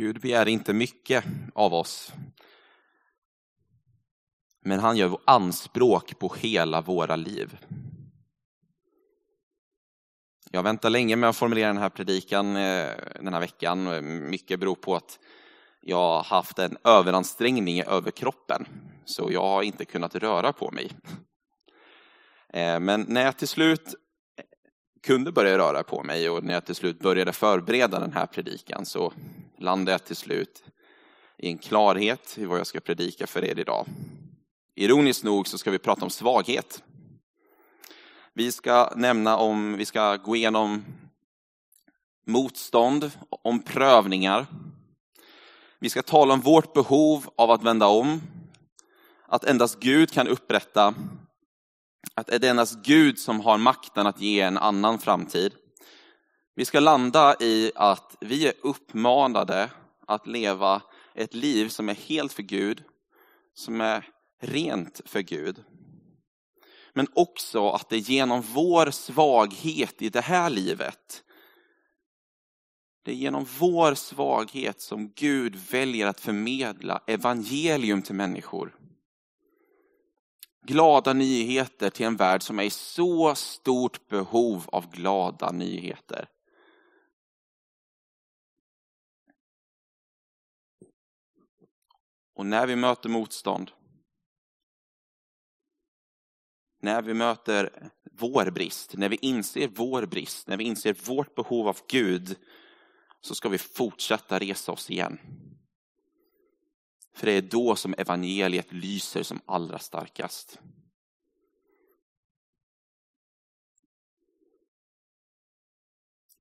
Gud begär inte mycket av oss. Men han gör anspråk på hela våra liv. Jag väntar länge med att formulera den här predikan eh, den här veckan. Mycket beror på att jag har haft en överansträngning i överkroppen, Så jag har inte kunnat röra på mig. Eh, men när jag till slut kunde börja röra på mig och när jag till slut började förbereda den här predikan så landade jag till slut i en klarhet i vad jag ska predika för er idag. Ironiskt nog så ska vi prata om svaghet. Vi ska nämna om, vi ska gå igenom motstånd, om prövningar. Vi ska tala om vårt behov av att vända om, att endast Gud kan upprätta, att det är endast Gud som har makten att ge en annan framtid. Vi ska landa i att vi är uppmanade att leva ett liv som är helt för Gud, som är rent för Gud. Men också att det är genom vår svaghet i det här livet, det är genom vår svaghet som Gud väljer att förmedla evangelium till människor. Glada nyheter till en värld som är i så stort behov av glada nyheter. Och när vi möter motstånd, när vi möter vår brist, när vi inser vår brist, när vi inser vårt behov av Gud, så ska vi fortsätta resa oss igen. För det är då som evangeliet lyser som allra starkast.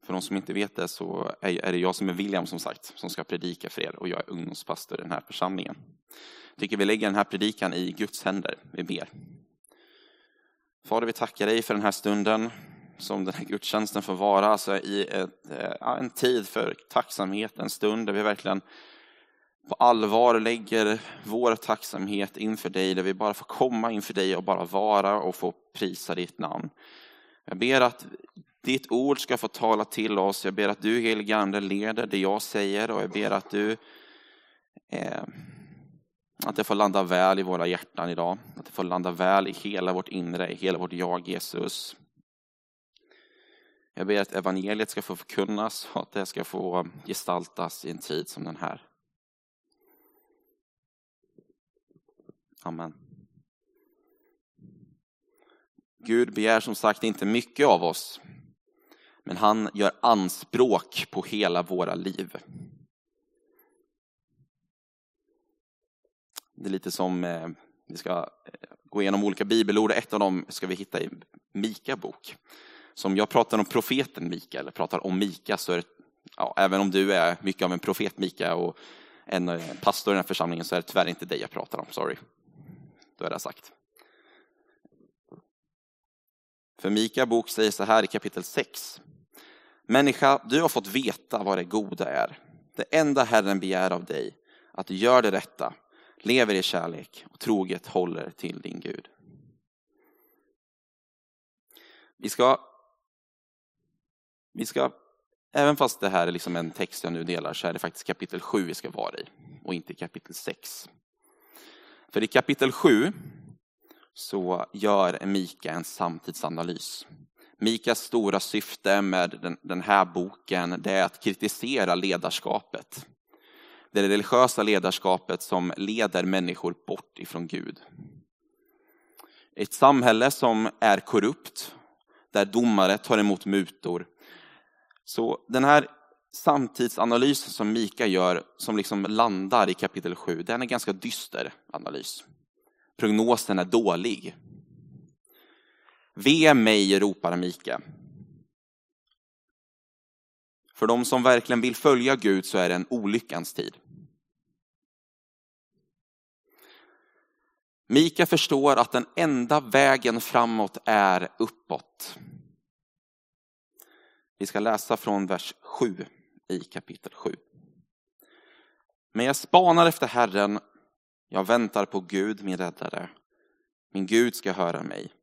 För de som inte vet det så är det jag som är William som sagt, som ska predika för er och jag är ungdomspastor i den här församlingen. Jag tycker vi lägger den här predikan i Guds händer, vi ber. Fader, vi tackar dig för den här stunden som den här gudstjänsten får vara, alltså i ett, eh, en tid för tacksamhet, en stund där vi verkligen på allvar lägger vår tacksamhet inför dig, där vi bara får komma inför dig och bara vara och få prisa ditt namn. Jag ber att ditt ord ska få tala till oss. Jag ber att du helige Ande leder det jag säger och jag ber att du eh, att det får landa väl i våra hjärtan idag. Att det får landa väl i hela vårt inre, i hela vårt jag Jesus. Jag ber att evangeliet ska få förkunnas och att det ska få gestaltas i en tid som den här. Amen. Gud begär som sagt inte mycket av oss, men han gör anspråk på hela våra liv. Det är lite som, eh, vi ska eh, gå igenom olika bibelord, ett av dem ska vi hitta i Mika bok. Så om jag pratar om profeten Mika, eller pratar om Mika, så är det, ja, även om du är mycket av en profet Mika och en eh, pastor i den här församlingen, så är det tyvärr inte dig jag pratar om, sorry. Då är det sagt. För Mika bok säger så här i kapitel 6. Människa, du har fått veta vad det goda är. Det enda Herren begär av dig, att du gör det rätta, lever i kärlek och troget håller till din Gud. Vi ska, vi ska, även fast det här är liksom en text jag nu delar, så är det faktiskt kapitel 7 vi ska vara i och inte kapitel 6. För i kapitel 7 så gör Mika en samtidsanalys. Mikas stora syfte med den, den här boken det är att kritisera ledarskapet. Det det religiösa ledarskapet som leder människor bort ifrån Gud. Ett samhälle som är korrupt, där domare tar emot mutor. Så den här samtidsanalysen som Mika gör, som liksom landar i kapitel 7, den är ganska dyster analys. Prognosen är dålig. Ve mig, ropar Mika. För de som verkligen vill följa Gud så är det en olyckans tid. Mika förstår att den enda vägen framåt är uppåt. Vi ska läsa från vers 7 i kapitel 7. Men jag spanar efter Herren, jag väntar på Gud, min räddare. Min Gud ska höra mig.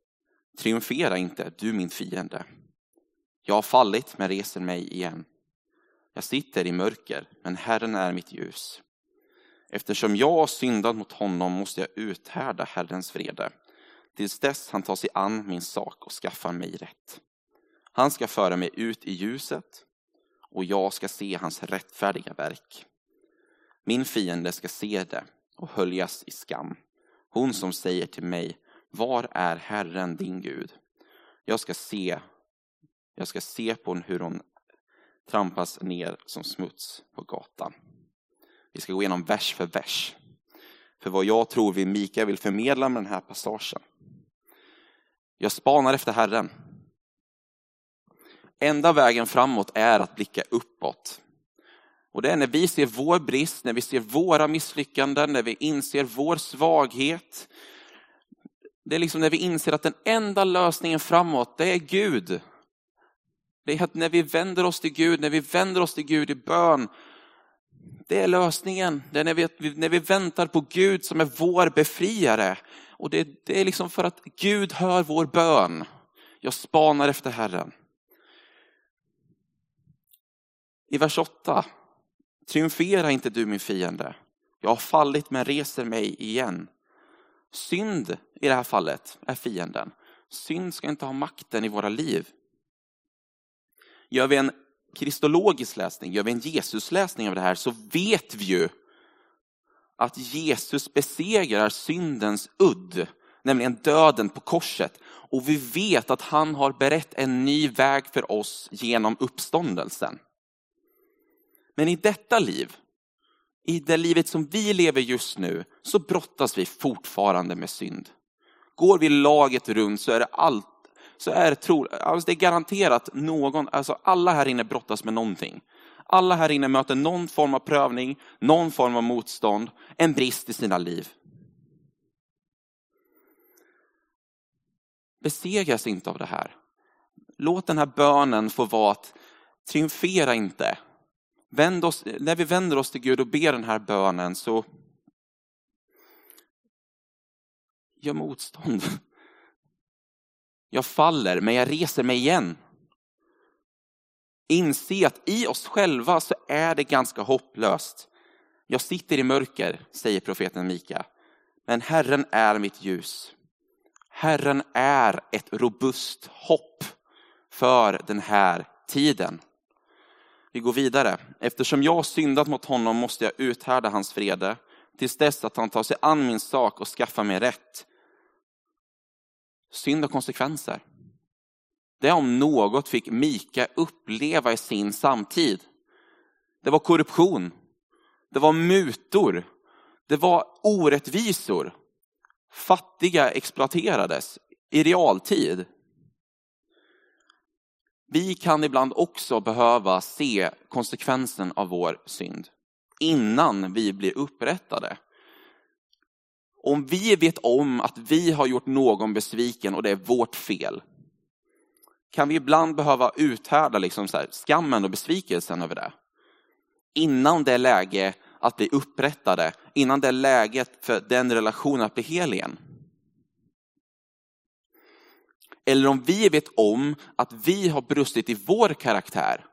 Triumfera inte, du min fiende. Jag har fallit, men reser mig igen. Jag sitter i mörker, men Herren är mitt ljus. Eftersom jag har syndat mot honom måste jag uthärda Herrens vrede, tills dess han tar sig an min sak och skaffar mig rätt. Han ska föra mig ut i ljuset, och jag ska se hans rättfärdiga verk. Min fiende ska se det och höljas i skam. Hon som säger till mig, var är Herren din Gud? Jag ska se, jag ska se på hur hon trampas ner som smuts på gatan. Vi ska gå igenom vers för vers. För vad jag tror vi Mika vill förmedla med den här passagen. Jag spanar efter Herren. Enda vägen framåt är att blicka uppåt. Och det är när vi ser vår brist, när vi ser våra misslyckanden, när vi inser vår svaghet. Det är liksom när vi inser att den enda lösningen framåt, det är Gud. Det är att när vi vänder oss till Gud, när vi vänder oss till Gud i bön, det är lösningen. Det är när vi, när vi väntar på Gud som är vår befriare. Och det, det är liksom för att Gud hör vår bön. Jag spanar efter Herren. I vers 8. Triumfera inte du min fiende. Jag har fallit men reser mig igen. Synd i det här fallet är fienden. Synd ska inte ha makten i våra liv. Gör vi en kristologisk läsning, gör vi en Jesusläsning av det här så vet vi ju att Jesus besegrar syndens udd, nämligen döden på korset. Och vi vet att han har berett en ny väg för oss genom uppståndelsen. Men i detta liv, i det livet som vi lever just nu, så brottas vi fortfarande med synd. Går vi laget runt så är det allt så är det, tro, alltså det är garanterat någon, alltså alla här inne brottas med någonting. Alla här inne möter någon form av prövning, någon form av motstånd, en brist i sina liv. Besegras inte av det här. Låt den här bönen få vara att triumfera inte. Vänd oss, när vi vänder oss till Gud och ber den här bönen så gör motstånd. Jag faller, men jag reser mig igen. Inse att i oss själva så är det ganska hopplöst. Jag sitter i mörker, säger profeten Mika, men Herren är mitt ljus. Herren är ett robust hopp för den här tiden. Vi går vidare. Eftersom jag syndat mot honom måste jag uthärda hans vrede tills dess att han tar sig an min sak och skaffar mig rätt. Synd och konsekvenser. Det om något fick Mika uppleva i sin samtid. Det var korruption. Det var mutor. Det var orättvisor. Fattiga exploaterades i realtid. Vi kan ibland också behöva se konsekvensen av vår synd innan vi blir upprättade. Om vi vet om att vi har gjort någon besviken och det är vårt fel, kan vi ibland behöva uthärda liksom så här, skammen och besvikelsen över det. Innan det är läge att bli upprättade, innan det är läget för den relationen att bli hel igen. Eller om vi vet om att vi har brustit i vår karaktär,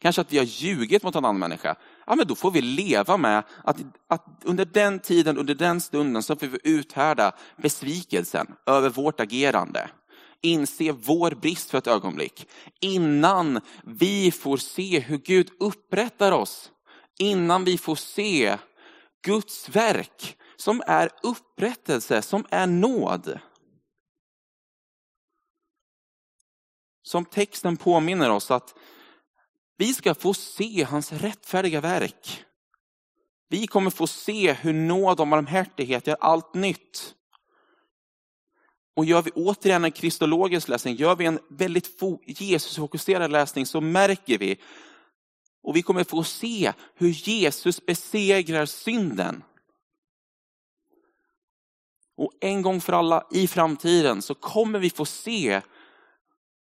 kanske att vi har ljugit mot en annan människa, ja men då får vi leva med att, att under den tiden, under den stunden så får vi uthärda besvikelsen över vårt agerande. Inse vår brist för ett ögonblick. Innan vi får se hur Gud upprättar oss. Innan vi får se Guds verk som är upprättelse, som är nåd. Som texten påminner oss att vi ska få se hans rättfärdiga verk. Vi kommer få se hur nåd och barmhärtighet gör allt nytt. Och gör vi återigen en kristologisk läsning, gör vi en väldigt Jesusfokuserad läsning så märker vi och vi kommer få se hur Jesus besegrar synden. Och en gång för alla i framtiden så kommer vi få se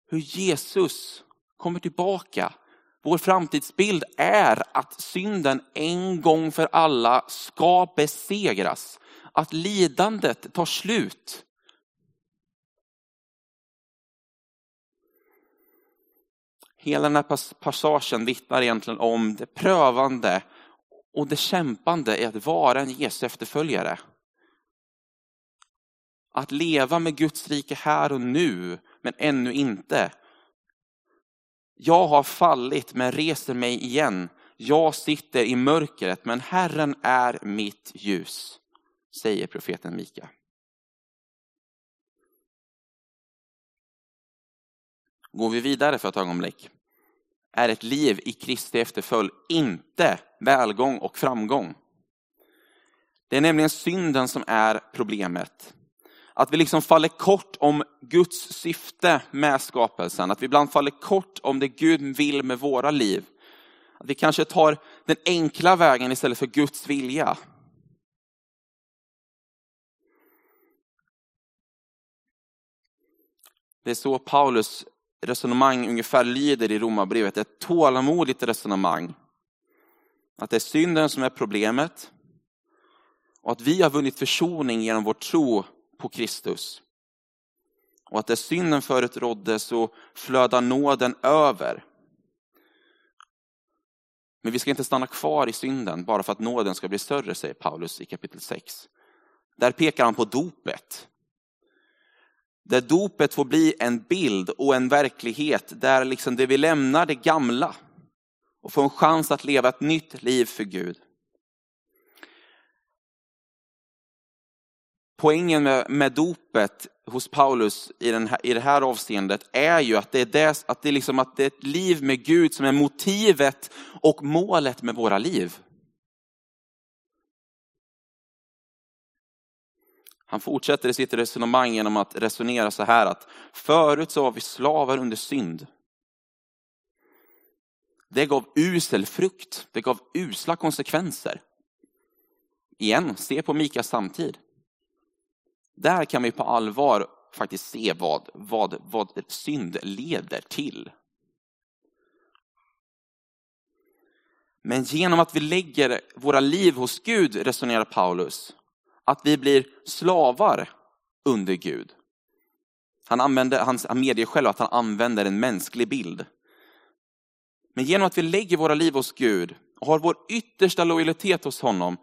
hur Jesus kommer tillbaka. Vår framtidsbild är att synden en gång för alla ska besegras. Att lidandet tar slut. Hela den här passagen vittnar egentligen om det prövande och det kämpande i att vara en Jesu efterföljare. Att leva med Guds rike här och nu, men ännu inte. Jag har fallit men reser mig igen. Jag sitter i mörkret men Herren är mitt ljus, säger profeten Mika. Går vi vidare för ett ögonblick är ett liv i Kristi efterföljd inte välgång och framgång. Det är nämligen synden som är problemet. Att vi liksom faller kort om Guds syfte med skapelsen. Att vi ibland faller kort om det Gud vill med våra liv. Att vi kanske tar den enkla vägen istället för Guds vilja. Det är så Paulus resonemang ungefär lyder i Romarbrevet. Ett tålamodigt resonemang. Att det är synden som är problemet. Och att vi har vunnit försoning genom vår tro på Kristus. Och att där synden förut rådde så flödar nåden över. Men vi ska inte stanna kvar i synden bara för att nåden ska bli större, säger Paulus i kapitel 6. Där pekar han på dopet. Där dopet får bli en bild och en verklighet där liksom det vi lämnar det gamla och får en chans att leva ett nytt liv för Gud. Poängen med, med dopet hos Paulus i, den här, i det här avseendet är ju att det är, det, att, det är liksom, att det är ett liv med Gud som är motivet och målet med våra liv. Han fortsätter i sitt resonemang genom att resonera så här att förut så var vi slavar under synd. Det gav usel frukt, det gav usla konsekvenser. Igen, se på Mikas samtid. Där kan vi på allvar faktiskt se vad, vad, vad synd leder till. Men genom att vi lägger våra liv hos Gud, resonerar Paulus, att vi blir slavar under Gud. Han, använder, han medger själv att han använder en mänsklig bild. Men genom att vi lägger våra liv hos Gud och har vår yttersta lojalitet hos honom,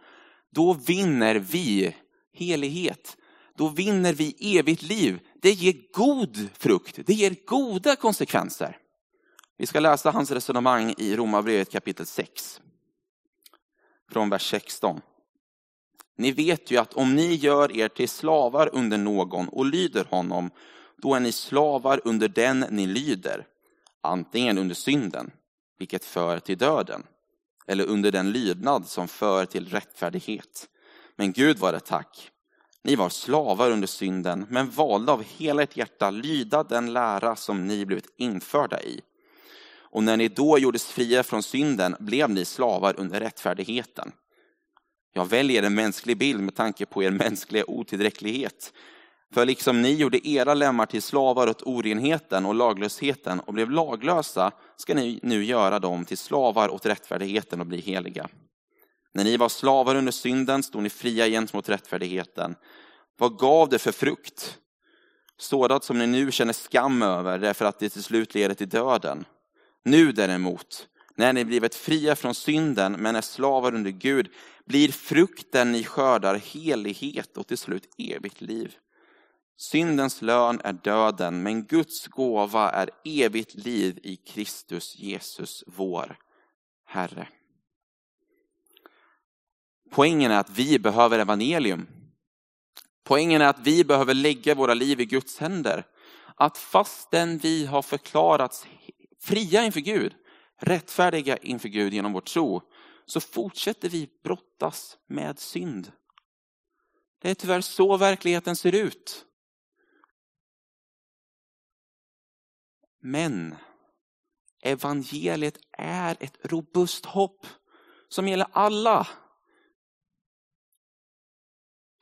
då vinner vi helighet. Då vinner vi evigt liv. Det ger god frukt, det ger goda konsekvenser. Vi ska läsa hans resonemang i Romarbrevet kapitel 6. Från vers 16. Ni vet ju att om ni gör er till slavar under någon och lyder honom, då är ni slavar under den ni lyder, antingen under synden, vilket för till döden, eller under den lydnad som för till rättfärdighet. Men Gud var det tack. Ni var slavar under synden, men valde av hela ert hjärta lyda den lära som ni blivit införda i. Och när ni då gjordes fria från synden blev ni slavar under rättfärdigheten. Jag väljer en mänsklig bild med tanke på er mänskliga otillräcklighet. För liksom ni gjorde era lemmar till slavar åt orenheten och laglösheten och blev laglösa ska ni nu göra dem till slavar åt rättfärdigheten och bli heliga. När ni var slavar under synden stod ni fria gentemot rättfärdigheten. Vad gav det för frukt? Sådant som ni nu känner skam över därför att det till slut leder till döden. Nu däremot, när ni blivit fria från synden men är slavar under Gud, blir frukten ni skördar helighet och till slut evigt liv. Syndens lön är döden, men Guds gåva är evigt liv i Kristus Jesus, vår Herre. Poängen är att vi behöver evangelium. Poängen är att vi behöver lägga våra liv i Guds händer. Att fastän vi har förklarats fria inför Gud, rättfärdiga inför Gud genom vår tro, så fortsätter vi brottas med synd. Det är tyvärr så verkligheten ser ut. Men evangeliet är ett robust hopp som gäller alla.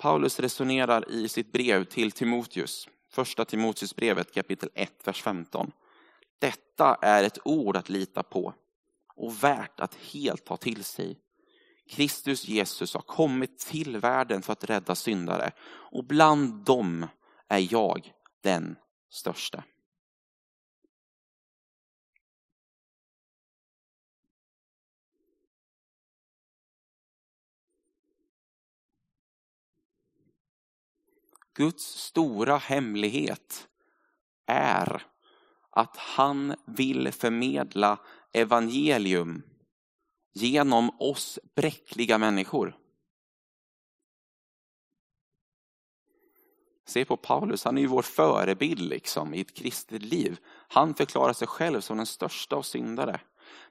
Paulus resonerar i sitt brev till Timoteus, första Timoteusbrevet kapitel 1, vers 15. Detta är ett ord att lita på och värt att helt ta till sig. Kristus Jesus har kommit till världen för att rädda syndare och bland dem är jag den största. Guds stora hemlighet är att han vill förmedla evangelium genom oss bräckliga människor. Se på Paulus, han är ju vår förebild liksom, i ett kristet liv. Han förklarar sig själv som den största av syndare.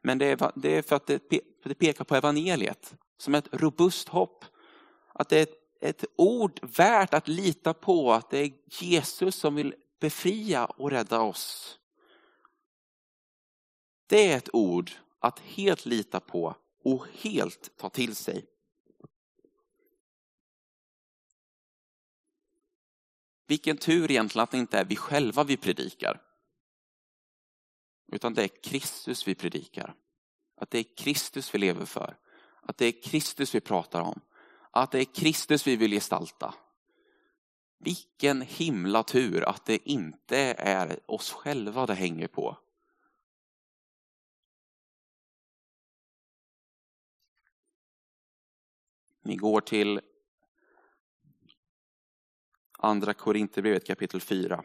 Men det är, det är för att det, det pekar på evangeliet som ett robust hopp. Att det är ett, ett ord värt att lita på, att det är Jesus som vill befria och rädda oss. Det är ett ord att helt lita på och helt ta till sig. Vilken tur egentligen att det inte är vi själva vi predikar. Utan det är Kristus vi predikar. Att det är Kristus vi lever för. Att det är Kristus vi pratar om. Att det är Kristus vi vill gestalta. Vilken himla tur att det inte är oss själva det hänger på. Ni går till Andra Korinthierbrevet kapitel 4.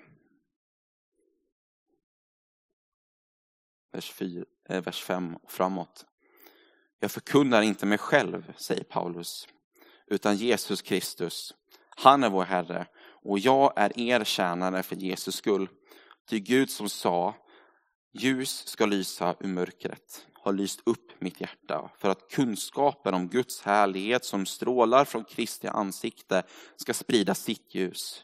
Vers, 4, eh, vers 5 och framåt. Jag förkunnar inte mig själv, säger Paulus, utan Jesus Kristus. Han är vår Herre och jag är er tjänare för Jesus skull. Ty Gud som sa, ljus ska lysa ur mörkret, har lyst upp mitt hjärta för att kunskapen om Guds härlighet som strålar från Kristi ansikte ska sprida sitt ljus.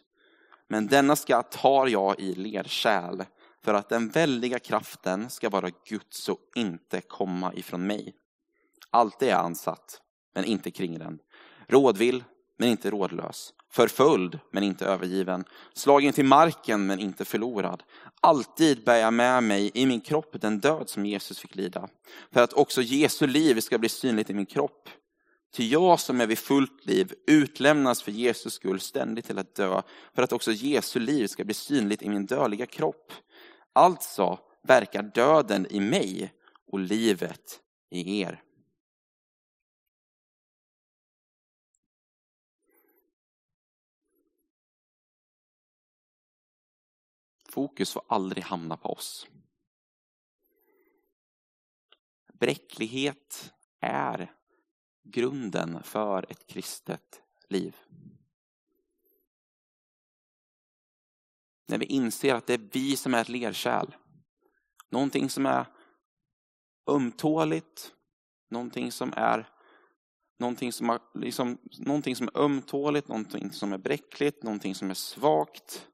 Men denna skatt har jag i lerkärl för att den väldiga kraften ska vara Guds och inte komma ifrån mig. Alltid är jag ansatt, men inte kringränd. Rådvill, men inte rådlös. Förföljd, men inte övergiven. Slagen till marken, men inte förlorad. Alltid bär jag med mig i min kropp den död som Jesus fick lida. För att också Jesu liv ska bli synligt i min kropp. Ty jag som är vid fullt liv utlämnas för Jesus skull ständigt till att dö, för att också Jesu liv ska bli synligt i min dödliga kropp. Alltså verkar döden i mig och livet i er. Fokus får aldrig hamna på oss. Bräcklighet är grunden för ett kristet liv. När vi inser att det är vi som är ett lerkärl. Någonting som är ömtåligt, någonting som är någonting som, är, liksom, någonting som är ömtåligt, någonting som är bräckligt, någonting som är svagt.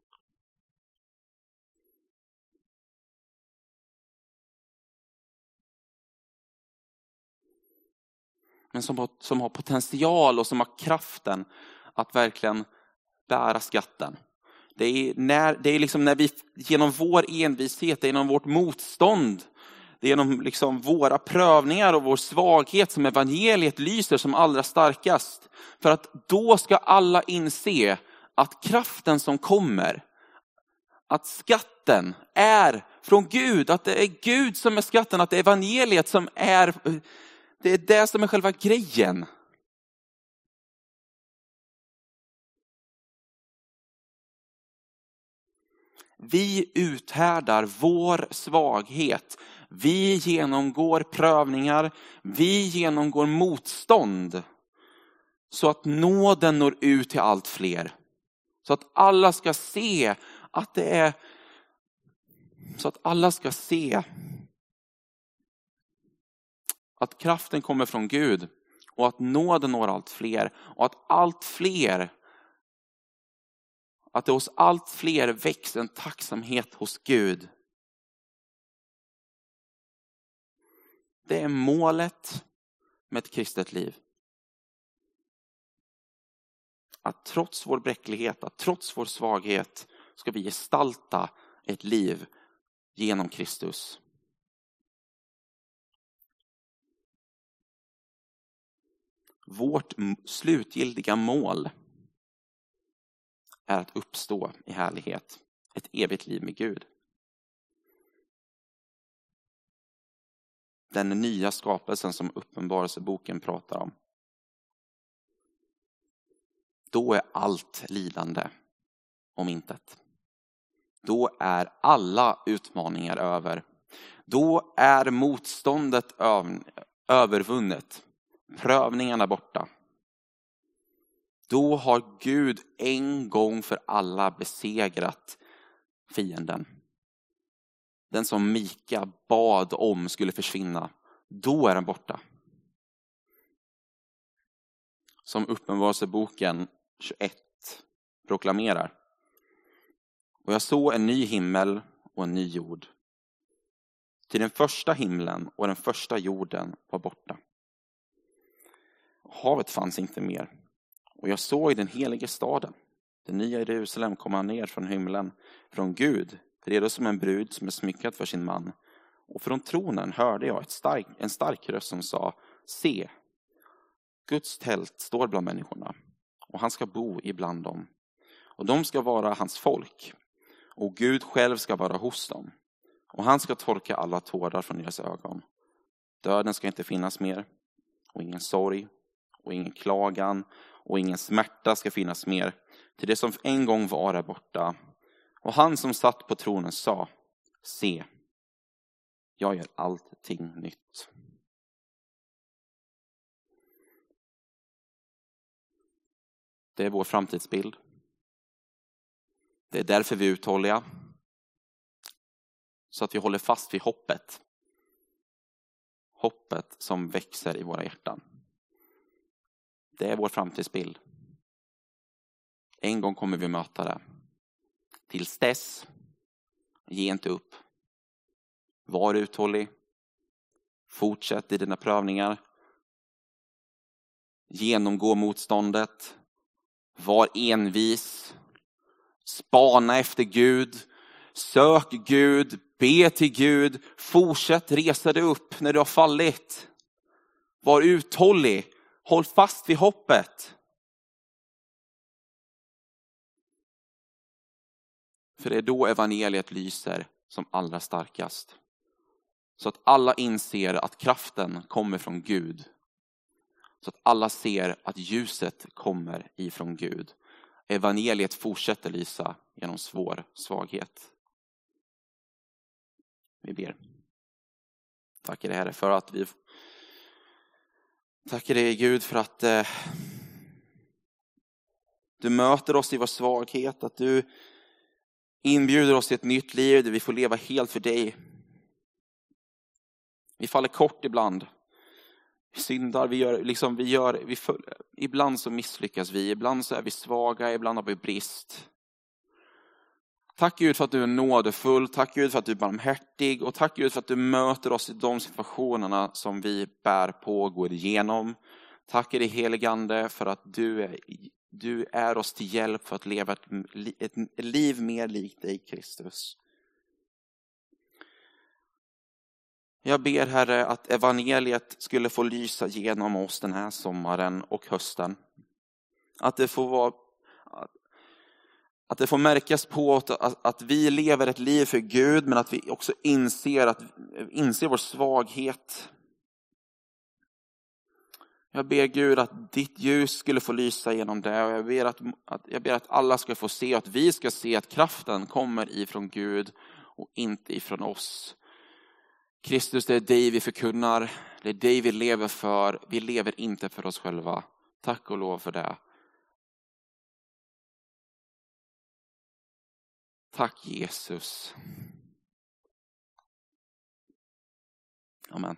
Men som har, som har potential och som har kraften att verkligen bära skatten. Det är, när, det är liksom när vi genom vår envishet, det är genom vårt motstånd, det är genom liksom våra prövningar och vår svaghet som evangeliet lyser som allra starkast. För att då ska alla inse att kraften som kommer, att skatten är från Gud, att det är Gud som är skatten, att det är evangeliet som är det är det som är själva grejen. Vi uthärdar vår svaghet. Vi genomgår prövningar. Vi genomgår motstånd. Så att nåden når ut till allt fler. Så att alla ska se att det är så att alla ska se att kraften kommer från Gud och att nåden når allt fler och att allt fler att det hos allt fler väcks en tacksamhet hos Gud. Det är målet med ett kristet liv. Att trots vår bräcklighet, att trots vår svaghet ska vi gestalta ett liv genom Kristus. Vårt slutgiltiga mål är att uppstå i härlighet, ett evigt liv med Gud. Den nya skapelsen som Uppenbarelseboken pratar om. Då är allt lidande om intet. Då är alla utmaningar över. Då är motståndet övervunnet. Prövningarna borta. Då har Gud en gång för alla besegrat fienden. Den som Mika bad om skulle försvinna. Då är den borta. Som Uppenbarelseboken 21 proklamerar. Och jag såg en ny himmel och en ny jord. Till den första himlen och den första jorden var borta. Havet fanns inte mer. Och jag såg den helige staden, den nya Jerusalem, komma ner från himlen, från Gud, redo som en brud som är smyckad för sin man. Och från tronen hörde jag ett stark, en stark röst som sa, se, Guds tält står bland människorna och han ska bo ibland dem. Och de ska vara hans folk och Gud själv ska vara hos dem. Och han ska torka alla tårar från deras ögon. Döden ska inte finnas mer och ingen sorg och ingen klagan och ingen smärta ska finnas mer. Till det som en gång var där borta. Och han som satt på tronen sa, se, jag gör allting nytt. Det är vår framtidsbild. Det är därför vi är uthålliga. Så att vi håller fast vid hoppet. Hoppet som växer i våra hjärtan. Det är vår framtidsbild. En gång kommer vi möta det. Tills dess, ge inte upp. Var uthållig. Fortsätt i dina prövningar. Genomgå motståndet. Var envis. Spana efter Gud. Sök Gud. Be till Gud. Fortsätt resa dig upp när du har fallit. Var uthållig. Håll fast vid hoppet. För det är då evangeliet lyser som allra starkast. Så att alla inser att kraften kommer från Gud. Så att alla ser att ljuset kommer ifrån Gud. Evangeliet fortsätter lysa genom svår svaghet. Vi ber. Tackar dig Herre för att vi Tackar dig Gud för att eh, du möter oss i vår svaghet, att du inbjuder oss till ett nytt liv där vi får leva helt för dig. Vi faller kort ibland. Vi syndar, vi gör, liksom, vi gör, vi ibland så misslyckas vi, ibland så är vi svaga, ibland har vi brist. Tack Gud för att du är nådefull, tack Gud för att du är barmhärtig och tack Gud för att du möter oss i de situationerna som vi bär på och går igenom. Tack dig heligande för att du är, du är oss till hjälp för att leva ett, ett liv mer likt dig Kristus. Jag ber Herre att evangeliet skulle få lysa genom oss den här sommaren och hösten. Att det får vara att det får märkas på att, att vi lever ett liv för Gud, men att vi också inser, att, inser vår svaghet. Jag ber Gud att ditt ljus skulle få lysa genom det. Och jag, ber att, att, jag ber att alla ska få se, att vi ska se att kraften kommer ifrån Gud och inte ifrån oss. Kristus, det är dig vi förkunnar, det är dig vi lever för. Vi lever inte för oss själva. Tack och lov för det. Tack Jesus. Amen.